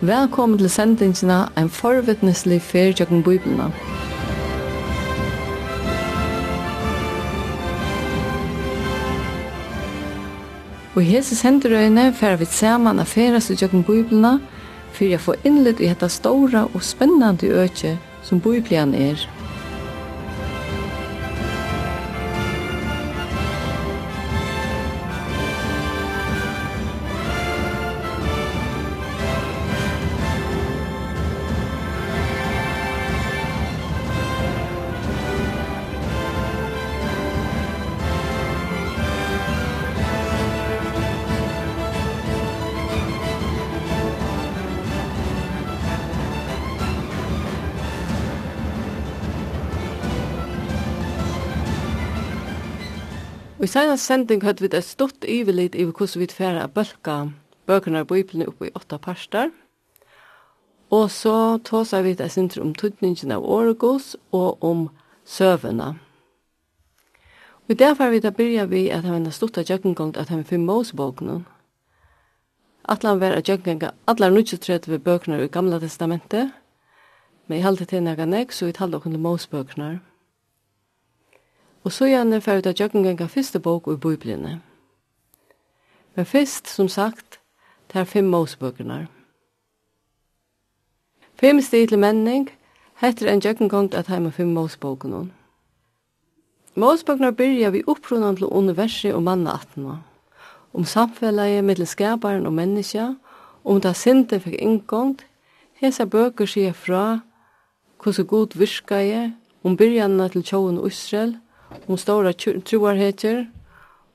Velkommen til sendingsina, Ein forvittneslig fyrtjøkken bøyblina. Bibelna. Og hese senderøyene fer vi saman a ferast i tjøkken bøyblina, for jeg får innlitt i dette stora og spennandi økje som bøyblian er. Og i senast sending hadde vi det stått ivelit i hvordan vi tfæra bølka bøkene av Bibelen oppe i åtta parster. Og så tåsa vi det sinter om tydningen av Oregos og om søvene. Og derfor har vi da byrja vi at han var stått av jøkkengongt at han fyrir Mosebåkene. Atlan var av jøkkengonga atlan nutje tredje ved bøkene i Gamla Testamentet. Men i halte til nægane, så vi talte okkur til Mosebøkene. Og så gjerne fer ut av jøkkengjenga første bok i Bibelene. Men først, som sagt, det er fem Mosebøkene. Fem stil til menning heter en jøkkengongt at heima fem Mosebøkene. Mosebøkene begynner vi opprunnen til universet og mannattene, om samfellet mellom skaparen og menneska, om det sinte fikk inngongt, hese bøker sier fra hvordan god virker jeg, om begynnerne til tjoen og Israel, om stora troarheter,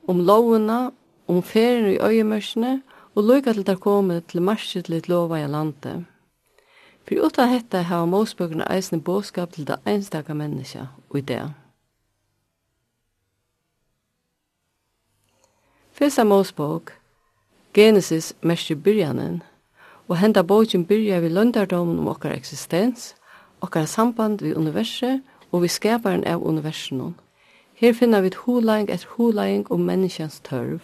om lovene, om ferien i øyemørsene, og lukka til der komme til marsje til et lova i landet. For uta hetta hava mosbøkene eisne båskap til det einstaka menneska og i det. Fyrsta mosbøk, Genesis mestri byrjanen, og henda bókin byrja við løndardomen om okkar eksistens, okkar samband við universet og við skaparen av universenum. Her finner vi hulæring etter hulæring om menneskens tørv.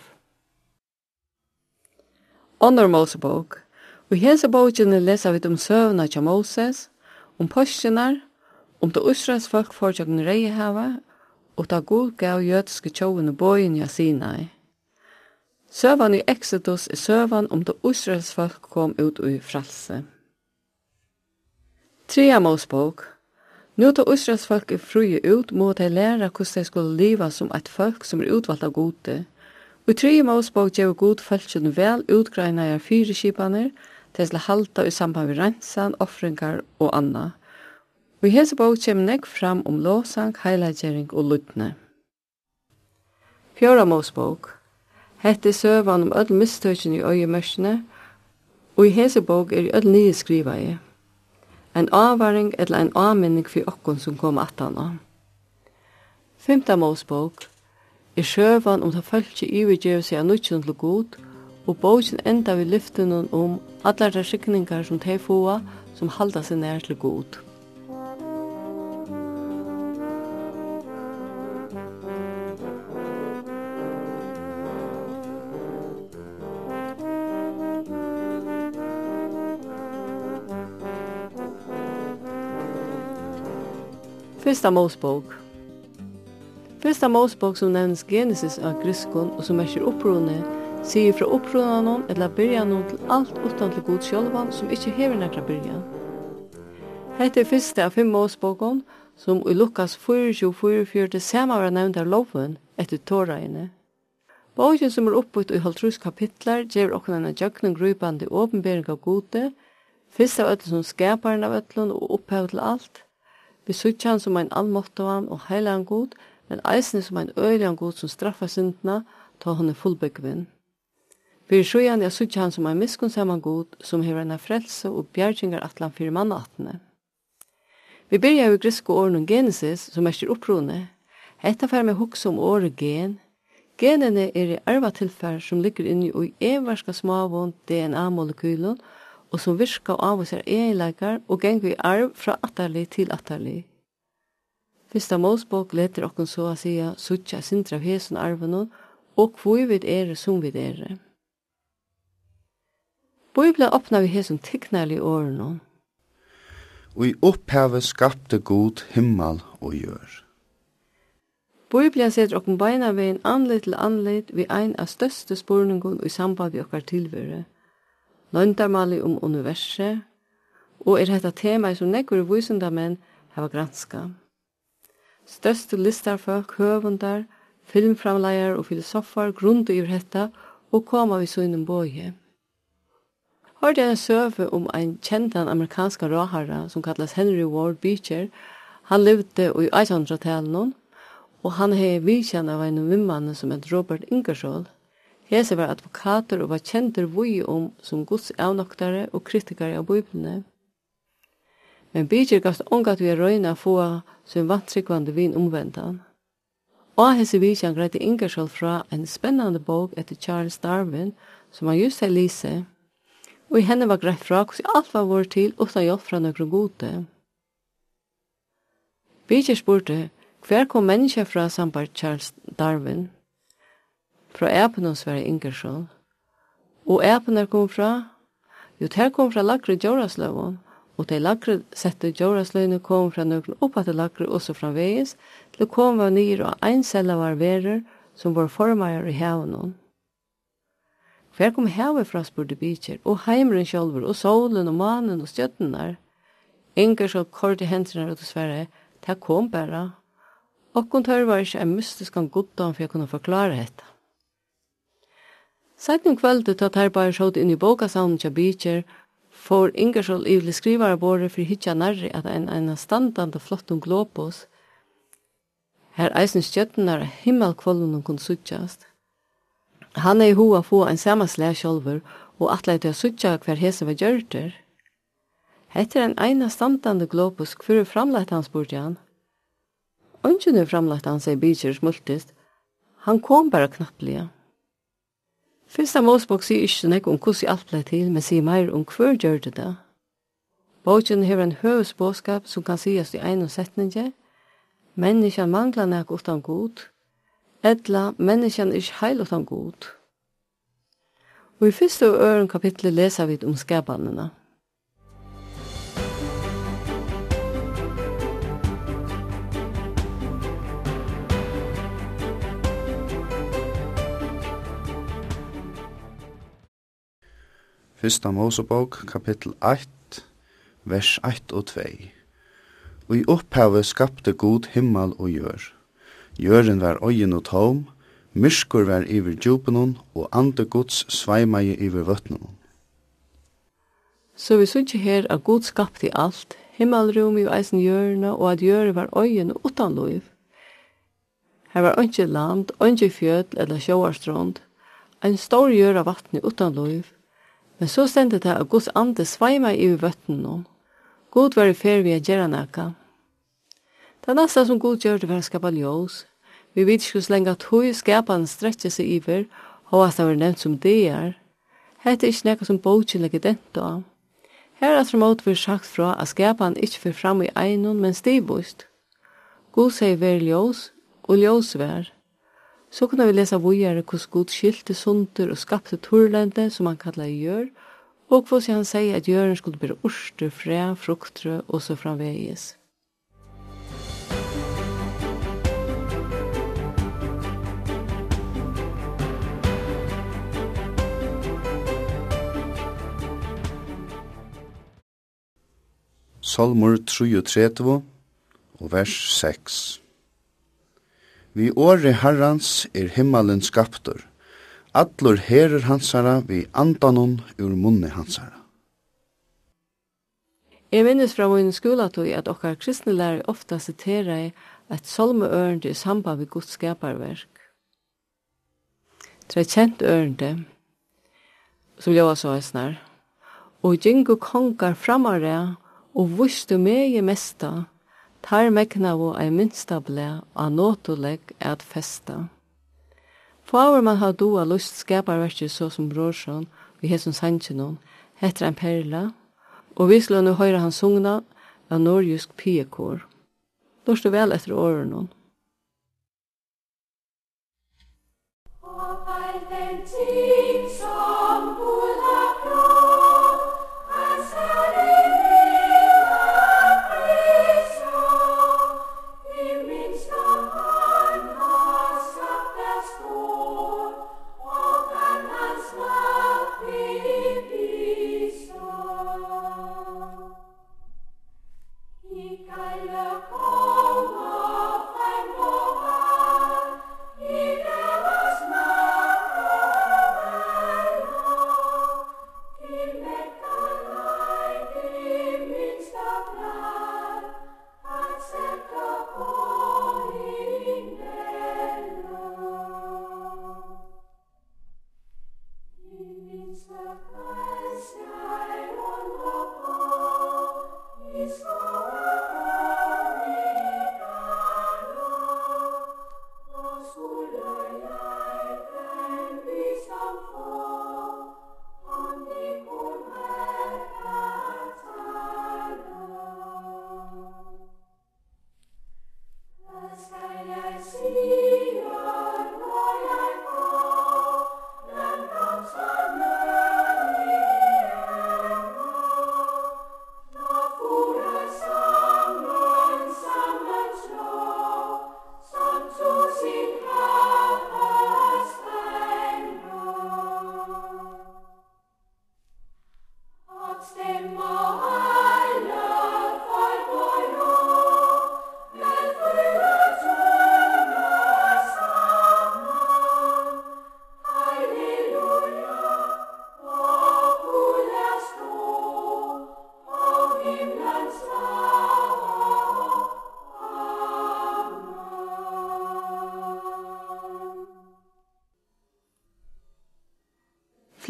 Åndar Mosebok. Og hese bokene leser vi om søvna til Moses, om påskenar, om det Israels folk fortjøkken reihava, og da god gav jødiske tjåene bojen ja Sinai. Søvan i Exodus er søvan om det Israels folk kom ut ur fralse. Tria Mosebok. Nu tar Israels folk er frie ut, må de læra hvordan de skulle leva som et folk som er utvalgt av gode. Og tre Mosebok gjør god følgjen vel utgreina av fire skipaner, til å halte i samband med rensan, offringar og anna. Og i hese bog kommer nek fram om låsang, heilagjering og luttne. Fjøra Mosebok. Hette søvan om ødel mistøkjen i øyemørsene, og i hese bog er i ødel nye skriva i en avvaring eller en avminning for okkon som kom atan av. Fymta målsbok er sjøvan om ta vi gjør seg av nutjen til god, og boken enda vi lyftenon om alle de skikningar som de få som halda seg nær til god. Fyrsta Mosebok Fyrsta Mosebok som nevnes Genesis av griskon og som merker opprone, sier fra opprunanon eller byrjanon til alt utan til god sjølvan som ikkje hever nekra byrjan. Hette er fyrsta av fem Mosebokon som i Lukas 4.24 sema var nevnt av loven etter tåreine. Bogen som er oppbytt i halvtrus kapitler gjør okkur enn jøgnen grupande åpenbering av gode, fyrsta av ötlen som skaparen av ötlen og opphav til alt, Vi søkjer han som ein allmåttovan og heilan god, men eisne som ein øylian god som straffar syndna, ta han er Vi sykja sjøyan jeg søkjer han som ein miskunnsamman god, som hever enn frelse og bjergingar atlan fyrir mannatene. Vi byrja jo griske åren om genesis, som er opprone. Hetta fer med hugsa om året gen. Genene er i arva tilfær som ligger inni og i evarska smavån DNA-molekylun, og som virka av oss er egenleikar og geng vi arv fra atterlig til atterlig. Fyrsta målsbok leter okken så a sia suttja sindra av hesen arvenon og kvoi vid ere som vid ere. Bibelen åpna vi hesen tignarlig årene. Og i opphavet skapte god himmel og gjør. Bibelen setter okken beina ved en anleit til anleit vi ein av største spurningun og i samband vi okkar tilvøre løndarmali om universet, og er hetta tema som nekkur vísindamenn hava granska. Størstu listarfolk, høvundar, filmframleier og filosofar grundu yvir hetta og koma við sínum bøye. Hørte jeg en søve om ein kjentan amerikanska råharra som kallas Henry Ward Beecher. Han levde i 1800-talen og han hei vidkjenn av en vimmann som et Robert Ingersoll, Hese var advokater og var kjenter vui om som gods avnoktare og kritikare av Bibelne. Men Bidjer gavst ångat vi røyna få som vantrykvande vin omvendan. Og hese vidjan greide Ingersoll fra en spennande bok etter Charles Darwin som han just hei lise, og i henne var greit fra hvordan alt var vår til utan hjelp fra nøkron gode. Bidjer spurte, hver kom menneska fra sambar Charles Darwin? fra Epenon Sverre Ingersson. Og Epenar kom fra, jo, ter kom fra lagre Djoraslavon, og de lagre sette Djorasløyene kom fra nøkken opp at lagre også framvegis, til kom var nyr og einsella var verer som var formeier i hevnån. Hver kom hevet fra spurte bytjer, og heimren sjolver, og solen, og manen, og stjøttenar. Inger så kort i hendene og dessverre, det kom bare. Og hun tør var ikke en mystisk goddom for jeg kunne forklare dette. Sett om kvöldet at her bare sjått inn i bokasavnen til Beecher, får Ingersoll ivlig skrivare båre for hitja nærri at en, en standande flottum globus, her eisen stjøttenar himmelkvollun kun suttjast. Han er i hoa få en samaslæg sjolver, og atle til å suttja hver hese var gjørter. Hette en eina standande globus, hver er framleit han, spurte han. Ungen er framleit han, sier Beecher smultist. Han kom bara knapplige. Fyrsta Mosebok sier ikke nek om hvordan alt ble til, men sier mer om hver gjør det da. Bogen har en høvesbåskap som kan sies i en og setninge. Menneskene mangler nek utan god. Edla, menneskene er ikke heil utan god. Og i første og øren kapitlet leser vi om skabannene. Fyrsta Mosebok, kapittel 1, vers 1 og 2. Og i opphavet skapte god himmel og jør. Jøren var øyen og tom, myrskur var iver djupenon, og ande gods sveimaje iver vøtnenon. Så vi synes her at god skapte alt, himmelrum i eisen jørene, og at jøren var øyen og utan loiv. Her var ønske land, ønske fjöll eller sjåarstrond, en stor jør av vattnet utan loiv, Men så stendte det at Guds ande sveima i vøtten nå. God var i fer vi er gjerra nekka. Det neste som God gjør det var skapa ljós. Vi vet ikke hvordan at høy skapan strekker seg iver, og at det var nevnt som det er. Hette er ikke nekka som bogen legger dent av. Her er som åt vi sagt fra at skapan ikke fyrir fram i einon, men stivbost. God sier vær ljós, og ljós vær. Så kunne vi lesa vujare hos god skilte sunter og skapte torlende, som han kallar gjør, og hos han sier at gjøren skulle bli orster, fre, fruktre og så framvegis. Salmur 33 og vers 6 Vi åre herrans er himmelen skaptur. Allur herer hansara vi andanon ur munne hansara. Jeg minnes fra min skolatøy at okkar kristne lærer ofta siterer i et solmeørende i samband med Guds skaparverk. Det er kjent ørende, som jeg var er snar. Og gjengu kongar framare og vustu megi mesta Tar meknaðu ei minsta ble a notulegg at festa. Fáur man ha du a lust skaparverkir så som brorsson vi hesson sanchinon, heter en perla, og vi slå nu høyra han sungna av norjusk piekår. du vel etter åren hon.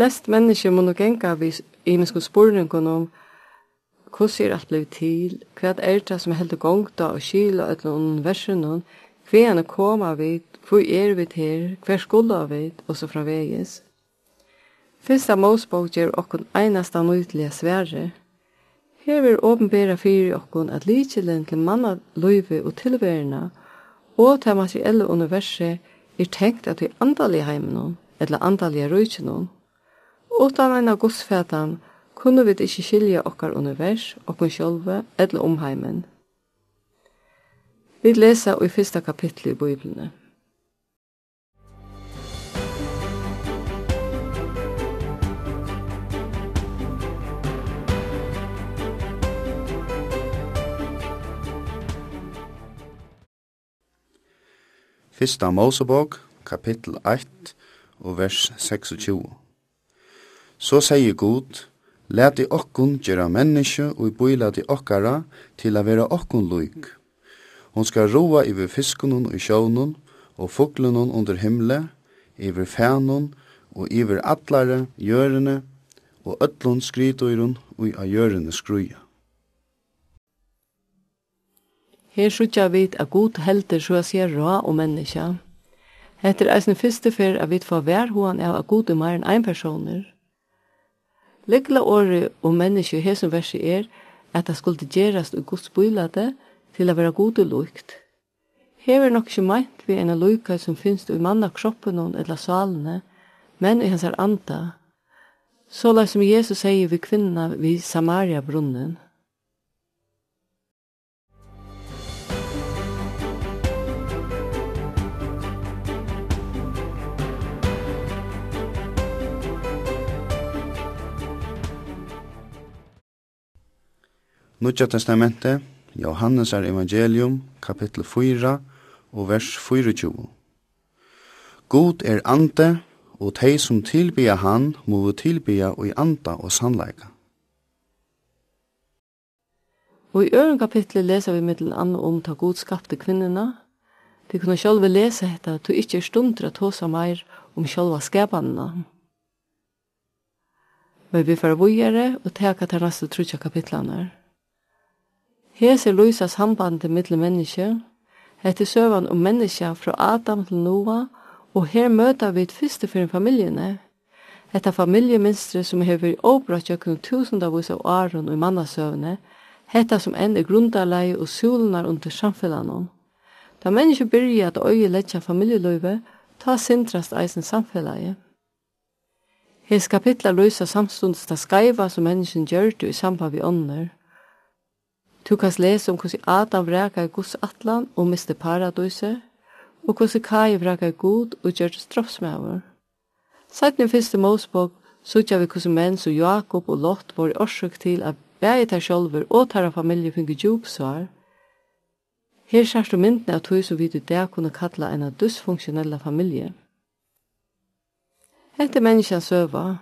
flest mennesker må nok enka vi i minsko spurningen om hvordan er alt blevet til, hva er det som heldur gongta og kyla et noen universen, hva er det koma vi, hva er vi her, hva skulle vi, og så fra veges. Fyrsta Mosebok gjør okkun einasta nøytlige sverre. Her vil åpenbæra fyrir okkun at likjelen til manna løyve og tilværena og til materielle universet er tenkt at vi andalige heimenom, eller andalige rujtjenom, Utan en av godsfætan kunne vi ikke skilja okkar univers, okkar sjálve, eller omheimen. Vi lesa i fyrsta kapittel i Bibelene. Fyrsta Mosebok, kapittel 1, og vers 26. Så sier Gud, Læt i okkun gjera menneske og i boila til okkara til a vera okkun luik. Hon skal roa iver fiskunun og sjånun og fuglunun under himle, iver fænun og iver atlare, gjørene og ötlun skrytøyrun og i a gjørene skruja. Her sjutja vit a god helter så a sier ra og menneska. Etter er eisen fyrste fyr a vit får vær hoan av a god i meir enn ein personer, Lekla året og menneske i hesen verset er at det skulle gjerast og gods bylade til å være god og lukt. Hever nok ikke meint vi en lukka som finnes i manna kroppen og eller salene, men i hans anda. Så la som Jesus sier vi kvinna vi Samaria brunnen. Nudja testamentet, Johannesar evangelium, kapittel 4 og vers 24. God er ante, og tei som tilbya han, må tilbya og i anda og sannleika. Og i øren kapitlet leser vi mittel annet om ta god skapte kvinnerne. De kunne sjølve lese hetta, to ikkje stundra tåsa meir om sjølva skapanna. Men vi får vujere og teka til neste trutja kapitlanar. Hese lýsa sambandi mittel menneske, Hetta søvan um menneske frá Adam til Noah, og her møta vit fyrstu for familiene, Hetta familieminstre sum hevur obrøtt åbrat tusunda vís av Aron og mannasøvne, hetta sum enn er grundarlei og sulunar undir samfelagnum. Ta menneske byrja at øye letja familieløyve, ta sintrast eisen samfelagi. Hes kapitla løysa samstundsta skaiva som menneskin gjørte i samband vi ånder, Du kan lese om hvordan Adam vraka i Guds atlan og miste paradise, og hvordan Kai vraka i Gud og gjør straffsmøver. Sett den første Mosebok sutja vi hvordan menn som Jakob og Lot var i årsøk til at bæge tar sjolver og tar av familie finner djupsvar. Her sørst du myndene av tog som vi til det kunne kalla en av dysfunksjonelle familie. Hette menneskene søva.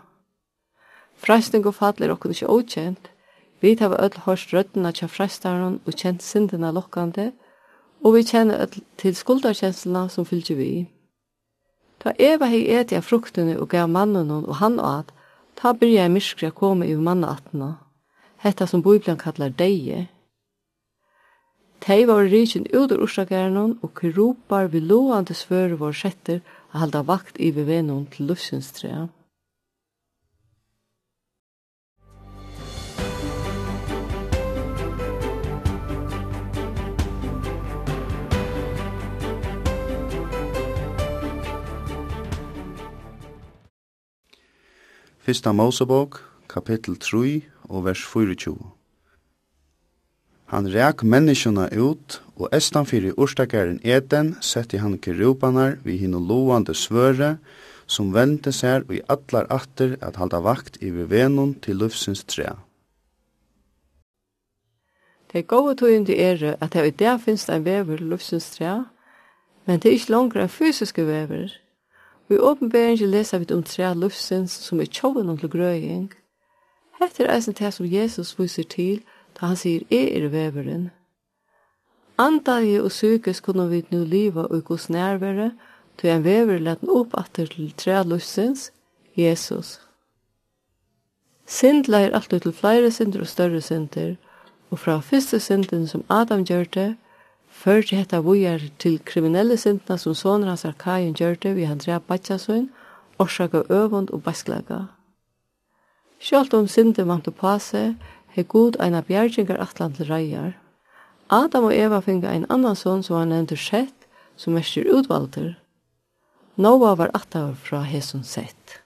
Freisning og fall er okkur ikke åkjent, Vi tar öll hørt røddina tja frestaron og kjent syndina lokkande, og vi kjenner öll til skuldarkjenslina som fylgje vi. Ta Eva hei eti av fruktene og gav mannen og han at, ta byrja i myskri a komme i mannaatna, hetta som Bibelen kallar deie. Tei var rikin ut ur ursakernon, og kirupar vi loande svøre vår setter a halda vakt i vevenon til lufsinstrea. Fyrsta Mosebok, kapittel 3 og vers 24. Han rek menneskjona ut, og estan fyrir urstakaren eten setti han kerupanar vi hinn loande svøre, som vente seg og i allar atter at halda vakt i venon til lufsins trea. Det er gode tøyende er at det i dag finnes en vever lufsins trea, men det er ikke langere fysiske vever, Vi i åpenberingen leser vi om tre lufsens som er tjoven til grøying. Hette er eisen til som Jesus viser til da han sier «Jeg er veveren». Andalige og sykes kunne vi nu liva og gos nærvere, til en vever leten opp atter til tre lufsens, Jesus. Sind leir alltid til flere synder og større synder, og fra første synden som Adam gjør det, førte hetta vujar til kriminelle sintna som sonur hans Arkaien gjørte vi han drev Batjasun, orsaka øvund og basklaga. Sjalt om sinte vant å passe, hei god eina bjergingar atlan til reier. Adam og Eva finga ein annan son som han nevnte Sett, som mestir utvalder. Noah var attavar fra hesun Sett.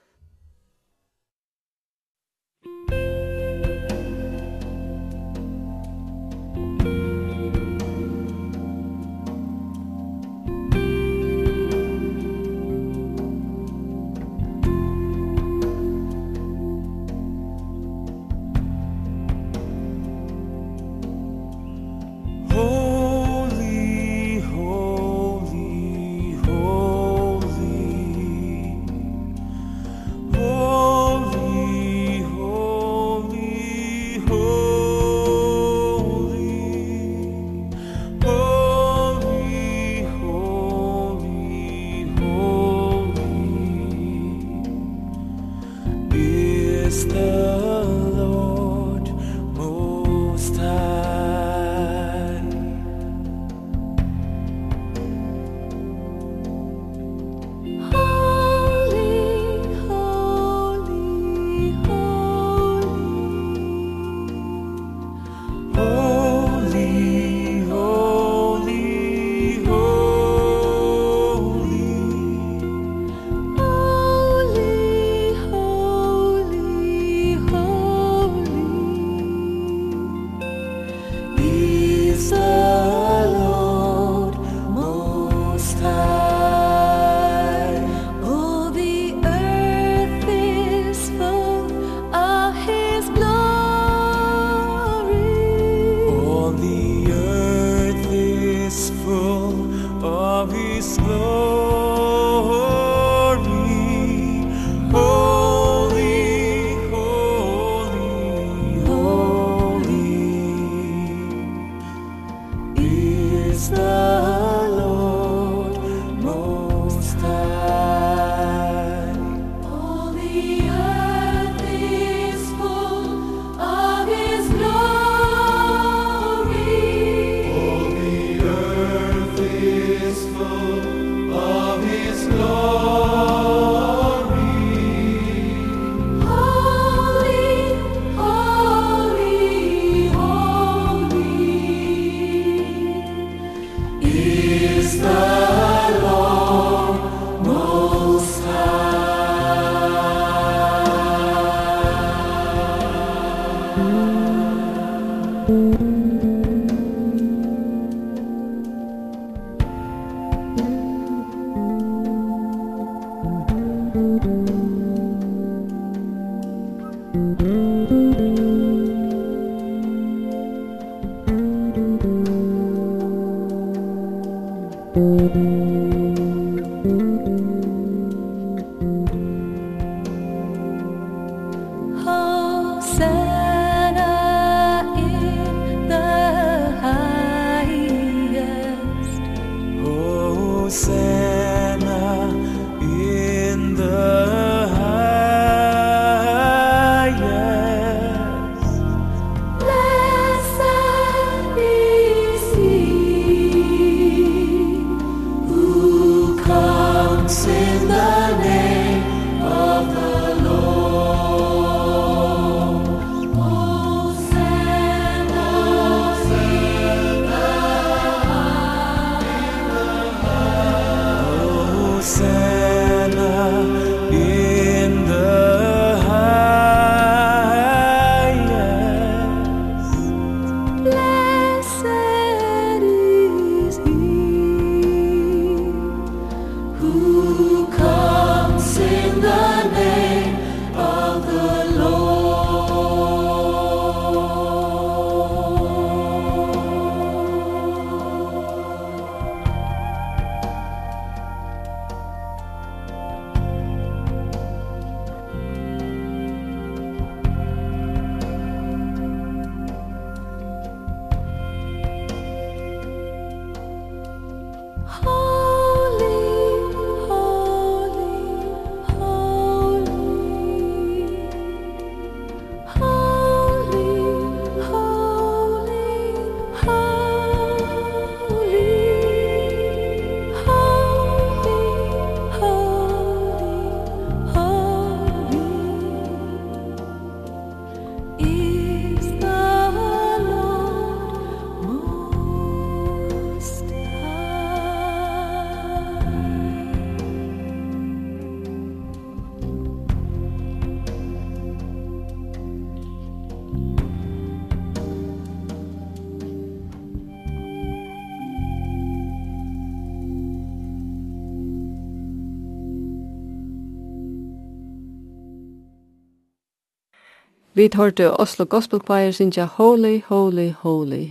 Vi hørte Oslo Gospel Choir synja Holy, Holy, Holy.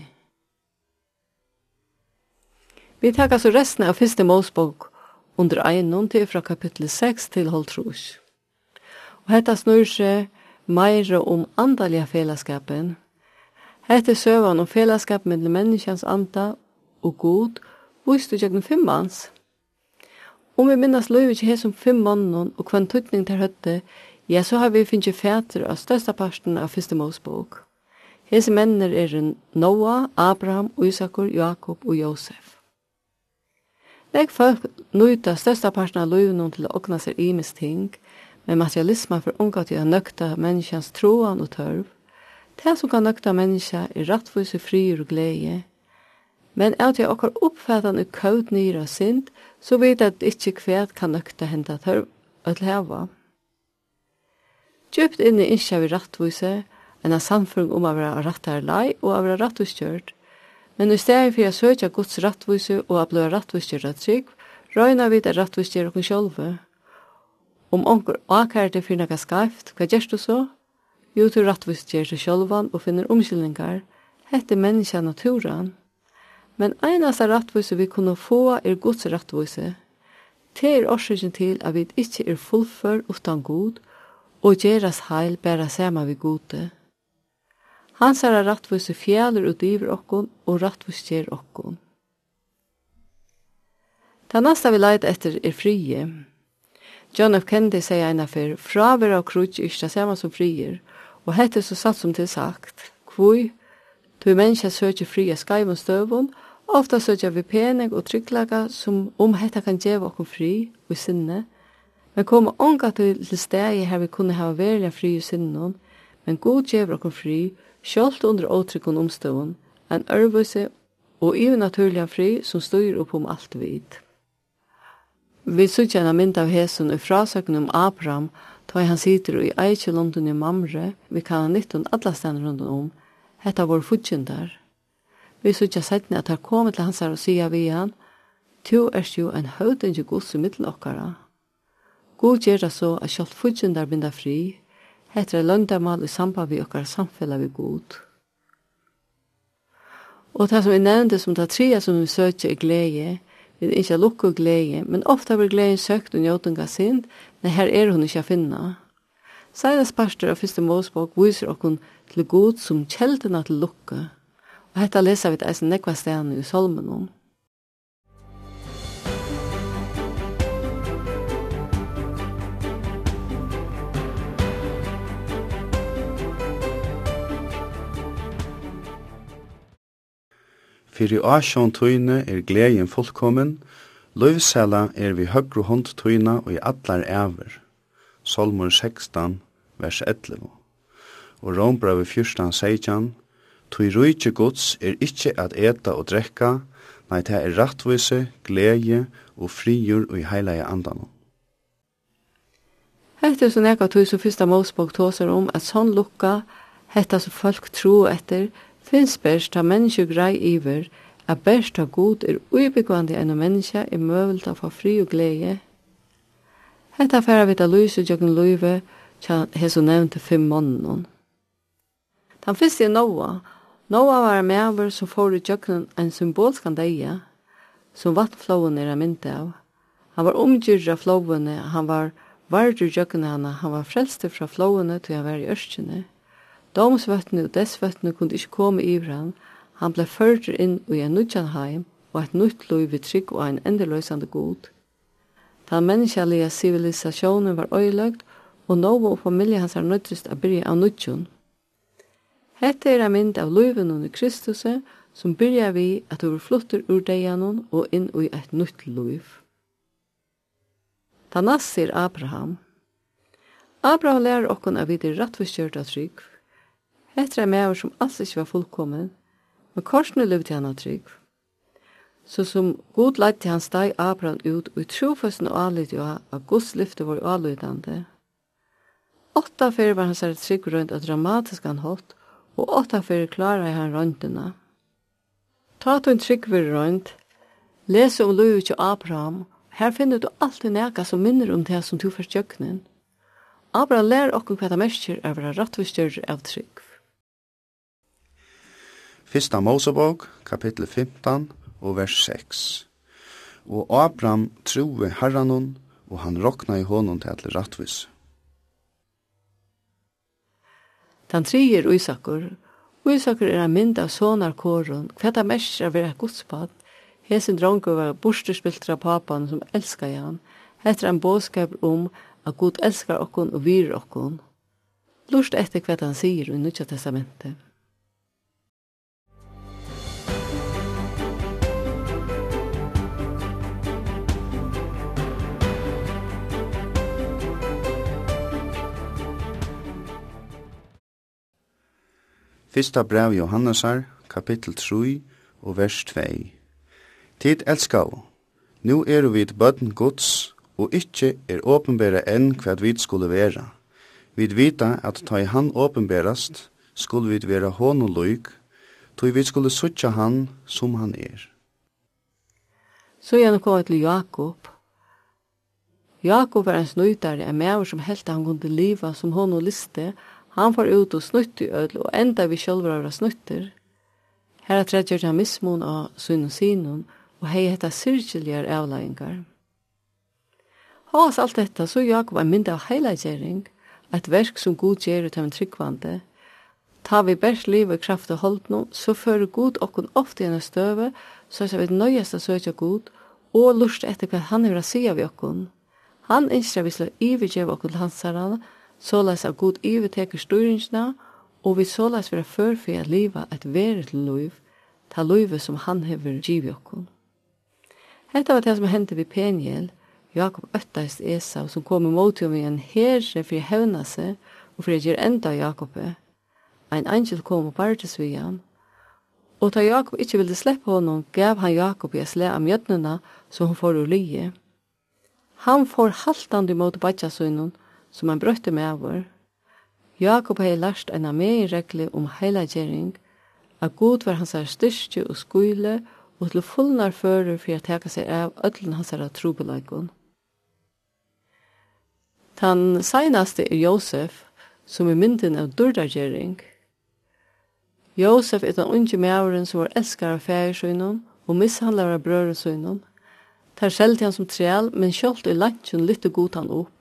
Vi tar altså resten av første Mosebok under einon til fra kapittel 6 til Holtrus. Og hetta snur seg meira om andalige fellesskapen. Hetta er søvan om fellesskap mellom menneskjans anda og god, vist du gjennom fem manns. Om vi minnes løyvi til hesum fem mannen og kvann tøytning til høtte, Ja, så har vi finnje fæter av størsta parten av fyrste Mosebok. Hese menner er Noah, Abraham, Isakur, Jakob og Josef. Legg folk nøyta størsta parten av løyvnum til å åkna seg imes ting, men materialismen for unga til å nøkta menneskjans troan og tørv. Det som kan nøkta menneska er rattvise frier og glede, men er til okkar oppfattan i kaut nyra sind, så vet at ikkje kvært kan nøkta henta tørv at leva. Djøpt inne innskjer vi rattvise, enn av samfunn om å være rattar lei og å være rattviskjørt. Men i stedet for å søke Guds rattvise og å bli rattviskjørt av trygg, røyner vi det rattviskjørt oss sjølve. Om onker akærte for noe skarft, hva gjør du så? Jo, du rattviskjørt av sjølvan og finner omkyldningar. Hette menneska naturen. Men einasta rattvise vi kunne få er Guds rattvise. Det er årsaken til at vi ikke er fullfør utan god, og og gjerast heil bæra sama vi gode. Hans er rattvise fjaler ut iver okkon og rattvise gjer okkon. Det nasta vi leit etter er frie. John F. Kennedy sier eina fyr, fraver og krutsk ikkje sama som frier, og hette så satt som til sagt, kvui, du menneska søkje fria skaimon støvun, ofta søkje vi pening og trygglaga som om hetta kan gjeva okkur fri og sinne, Men koma onga til, til stegi her vi kunne hava verilega fri i sinnen, men god djever okkur fri, sjálft under åtrykkun omstøvun, en ørvise og ivi naturliga fri som styr opp om alt vid. Vi sutja en mynd av hesun i frasøkken om Abraham, da han sitter i eikje London i Mamre, vi kan ha nyttun alla stendur rundt om, hetta vår futjindar. Vi sutja setni at han kom til hans her og sier vi han, Tu erst jo en høvdingi gus i middel okkara, God gjerra så at sjalt fudgjendar binda fri, heter er løndamal i samband vi okkar samfella vi god. Og det som vi nevnte som det trea som vi søkje er glede, vi er ikke lukk og glede, men ofta blir gleden søkt og njøtunga sind, men her er hun ikke finna. Seidas parster av første målspåk viser okkon til god som kjeldena til lukka, og hetta lesa vi eisen nekva stedene i solmen om. Fyrir asjon tøyne er gleden fullkommen, løvsela er vi høgru hånd tøyna og i allar æver. Solmur 16, vers 11. Og Rombravi 14, 16, Tøy rujtje gods er ikkje at eta og drekka, nei det er rattvise, glede og frigjur og i heilige andan. er så nekka tøy som fyrsta Mosbok tåser om at sånn lukka, hetta som folk tro etter, finnes best av mennesker grei iver, at best av god er uibyggvande enn menneske er møvelt av fri og glede. Hetta færa vita lyse jokken løyve, tja hesu nevnte fem mannen. Den første er Noah. Noah var en medover som får i jokken en symbolskan deia, som vattflåen er mynte mynd av. Han var omgjyrd av flåene, han var vardur jokken henne, han var frelster fra flåene til han var i ørskene. Domsvøttene og dessvøttene kunne ikke komme i han. Han ble ført inn i en nødjan heim og et nytt lov ved trygg og en endeløsende god. Den menneskelige sivilisasjonen var øyelagt, og Novo og familie hans er nødtrist å byrja av nødjan. Hette er en mynd av liven under Kristus, som byrja vi at du flutter ur deianon og inn i et nytt liv. Da nasser Abraham. Abraham lærer okkon av vi er av trygg, Hetta er meir som alls ikke var fullkommen, men korsene levde han av trygg. Så som god leit til han steg Abraham ut, og i trofesten og alit jo av Guds lyfte var alidande. Åtta fyrir var han særet trygg rundt og dramatisk han holdt, og åtta fyrir klarar han røntena. Ta to en trygg vir rønt, lese om loju til Abraham, her finner du alltid nega som minner om det som du først jøknen. Abraham lær okkur hva det merker er å være rettvisstjører av trygg. Fyrsta Mosebok, kapittel 15 og vers 6. Og Abraham trove herranon, og han rokna i honom til atle rattvis. Den trier Isakur. Isakur er en mynd av sonarkåren. Hva det mest er vera godspad? Hesen dronke var borsterspilt av papan som elskar han. heter en bådskap om at Gud elskar okkon og vir okkon. Lort etter hva han sier i Nutja testamentet. Fyrsta brev Johannasar, kapittel 3 og vers 2. Tid elskau, nu eru vid bøtten gods, og ikkje er åpenbæra enn hva vi skulle vera. Vi vita at ta i han åpenbærast, skulle vi vera og løyk, tog vi skulle suttja han som han er. Så gjerne kom til Jakob. Jakob var en snøytare, en maver som helt han kunne liva som honom liste, og Han får ut og snutt i ødel, og enda vi sjálfur avra snutter. Her er rett gjørt han mismun av synen sinun og hei hetta sirkiljar avlægingar. Hans alt detta så Jakob er mynd av heilagjering, et verk som god gjer ut av en tryggvande. Ta vi bærs liv og kraft og holdt no, så fører god okkon ofte i en støve, så er vi nøyest å søkja god, og lust etter hva han vil si av okkon. Han ønsker vi slå ivergjev okkon til hans herran, såleis at Gud iverteker styringsna, og vi såleis vera før for at liva et veret liv, ta livet som han hever givet okkon. Hetta var det som hendte vid Peniel, Jakob øttaist Esau, som kom imot jo med en herre for å hevna seg, og for å gjøre enda Jakobe. Ein angel kom og bartes vi han, og da Jakob ikkje ville slippe honom, gav han Jakob i et slæ av mjøtnena, så hun får ur lije. Han får haltande imot badja som han brøtte med over. Jakob hei lært en av meg regle om heilagjering, at god var hans styrke og skule, og til fullnar fører for å teka seg av ødlen hans trobelagun. Tan seinaste er Josef, som er mynden av dørdagjering. Josef er den unge mæveren som var elskar av fægersøgnom og mishandlar av brøresøgnom. Tar selv til han som trel, men sjålt i lantjen lytte god han opp.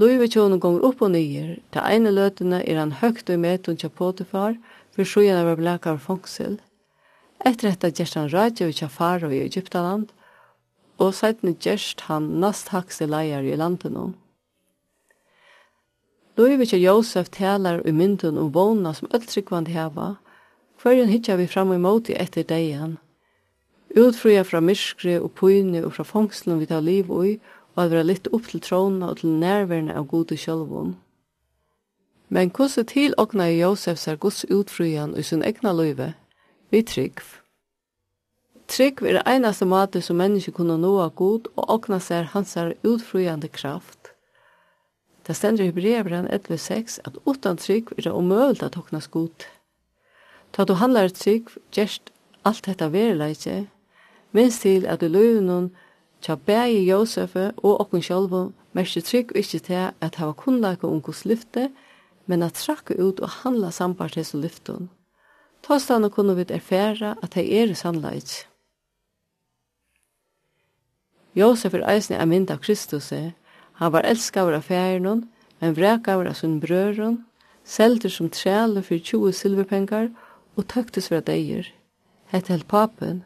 Løyve tjónen gonger opp og nyer. til eine løtene er han høgt og metun tja Potifar, for sjøen av blekar fangsel. Etter dette gjerst han rædje og tja faro i Egyptaland, og sætne gjerst han nast hakse leier i landet om. Løyve Josef talar i mynden om vågna som ölltryggvand heva, hverjen hitja vi fram og imot i etter degen. Utfruja fra myskre og pyne og fra fangselen vi tar liv og og at vera litt upp til trona og til nærværende av gode sjølvun. Men hvordan til åkna i Josefs ser gods utfrujan i sin egna løyve, vi trygg. Trygg er det einaste måte som mennesker kunne nå av god og åkna ser hans utfrujande kraft. Det stender i brevren 11.6 at utan trygg er det omøvult at åkna skot. Ta du handlar trygg, gjerst alt dette verleitje, minst til at du løyve noen Tja bægi Josefe og okkun sjálfu, mersi trygg ikkje til at hava kunnleika om lyfte, men at trakka ut og handla sambart hos lyftun. Tåstane kunne vi erfæra at hei er sannla. Josef er eisne er mynd av Kristus. Han var elskavur av færen, men vrekavur av sin brøren, selter som træle for 20 silverpengar og tøktes fra deir. Hette held papen,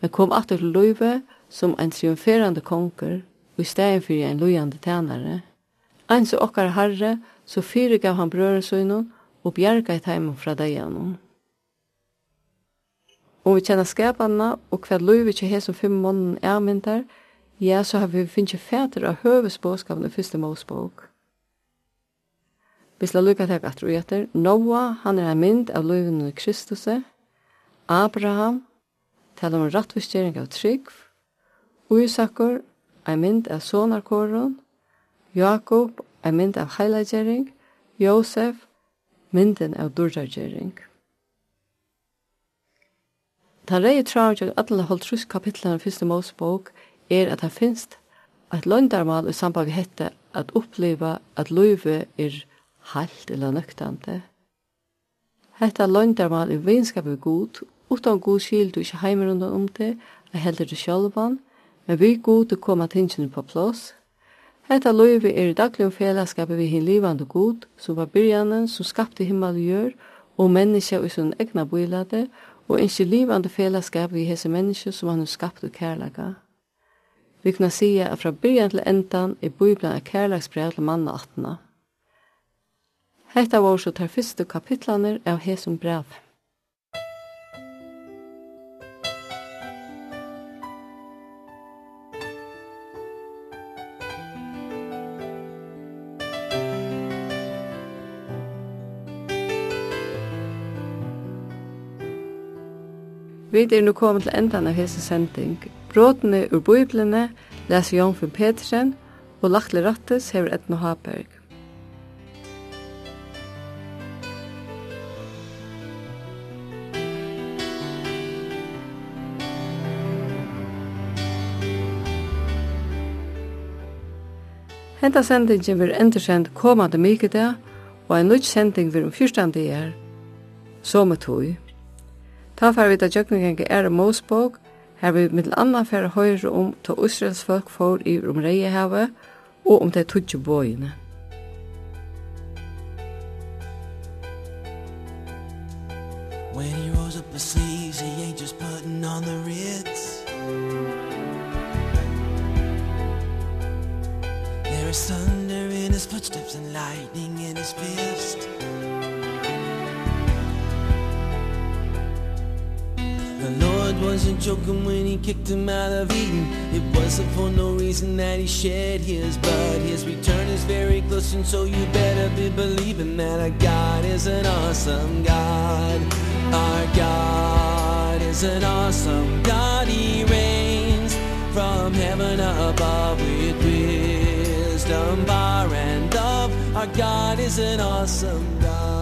men kom atter til løyve som en triumferande konger og i stegen for en lojande tænare. Ein så okkar herre, så fyre gav han brøresøgnen og bjerga et heimen fra deianen. Og vi kjenner skapene og hva lov vi ikke har som fem måneden er mynter, ja, så har vi finnet fæter av høvesbåskapen i første målsbåk. Vi skal lukke til at tro etter. Noah, han er en mynd av løvene i Kristus. Abraham, taler om rattvistgjering av trygg, Ísakur, ein mynd av sonarkoron, Jakob, ein mynd av heilagjering, Josef, mynden av durdagjering. Ta rei traun til holdt trus kapitlan av fyrste Mosebok er at det finst at løndarmal i samband vi hette at oppleva at løyve er halt eller nøktande. Hetta løndarmal i vinskap vi god, utan god skil du ikkje heimer undan om det, og heldur du sjálvan, men vi gode koma tingene på plås. Hetta løyve er i dagligum fellesskapet vi hin livande god, som var byrjanen, som skapte himmel og gjør, og menneska og sin egna bøylade, og ikkje livande fellesskap vi hese menneske som han skapte kærlaga. Vi kunne sige at fra byrjan til endan er bøyblan er kærlagsbrev til manna attena. Hetta var så tar fyrste kapitlaner av hesum brev. Vi er nå kommet til endan av hese sending. Bråtene ur Bibelene leser Jomfru Petersen og Lachtli Rattes hever Edna Haberg. Henta sendingen vil endersend komande mykida, og en nødt sending vil om fyrstande er, som er tog. Ta vit vi til Jøkningenke er en Mosebok, her vi mitt anna fer høyre om ta Israels folk for i om hava og om de tutje bøyene. When he rolls up his sleeves, he ain't just putting on the Ritz. There is thunder in his footsteps and lightning in his fist. wasn't joking when he kicked him out of Eden It wasn't for no reason that he shed his blood His return is very close and so you better be believing That our God is an awesome God. Our God is an awesome God. He reigns from heaven above with wisdom, bar and love Our God is an awesome God.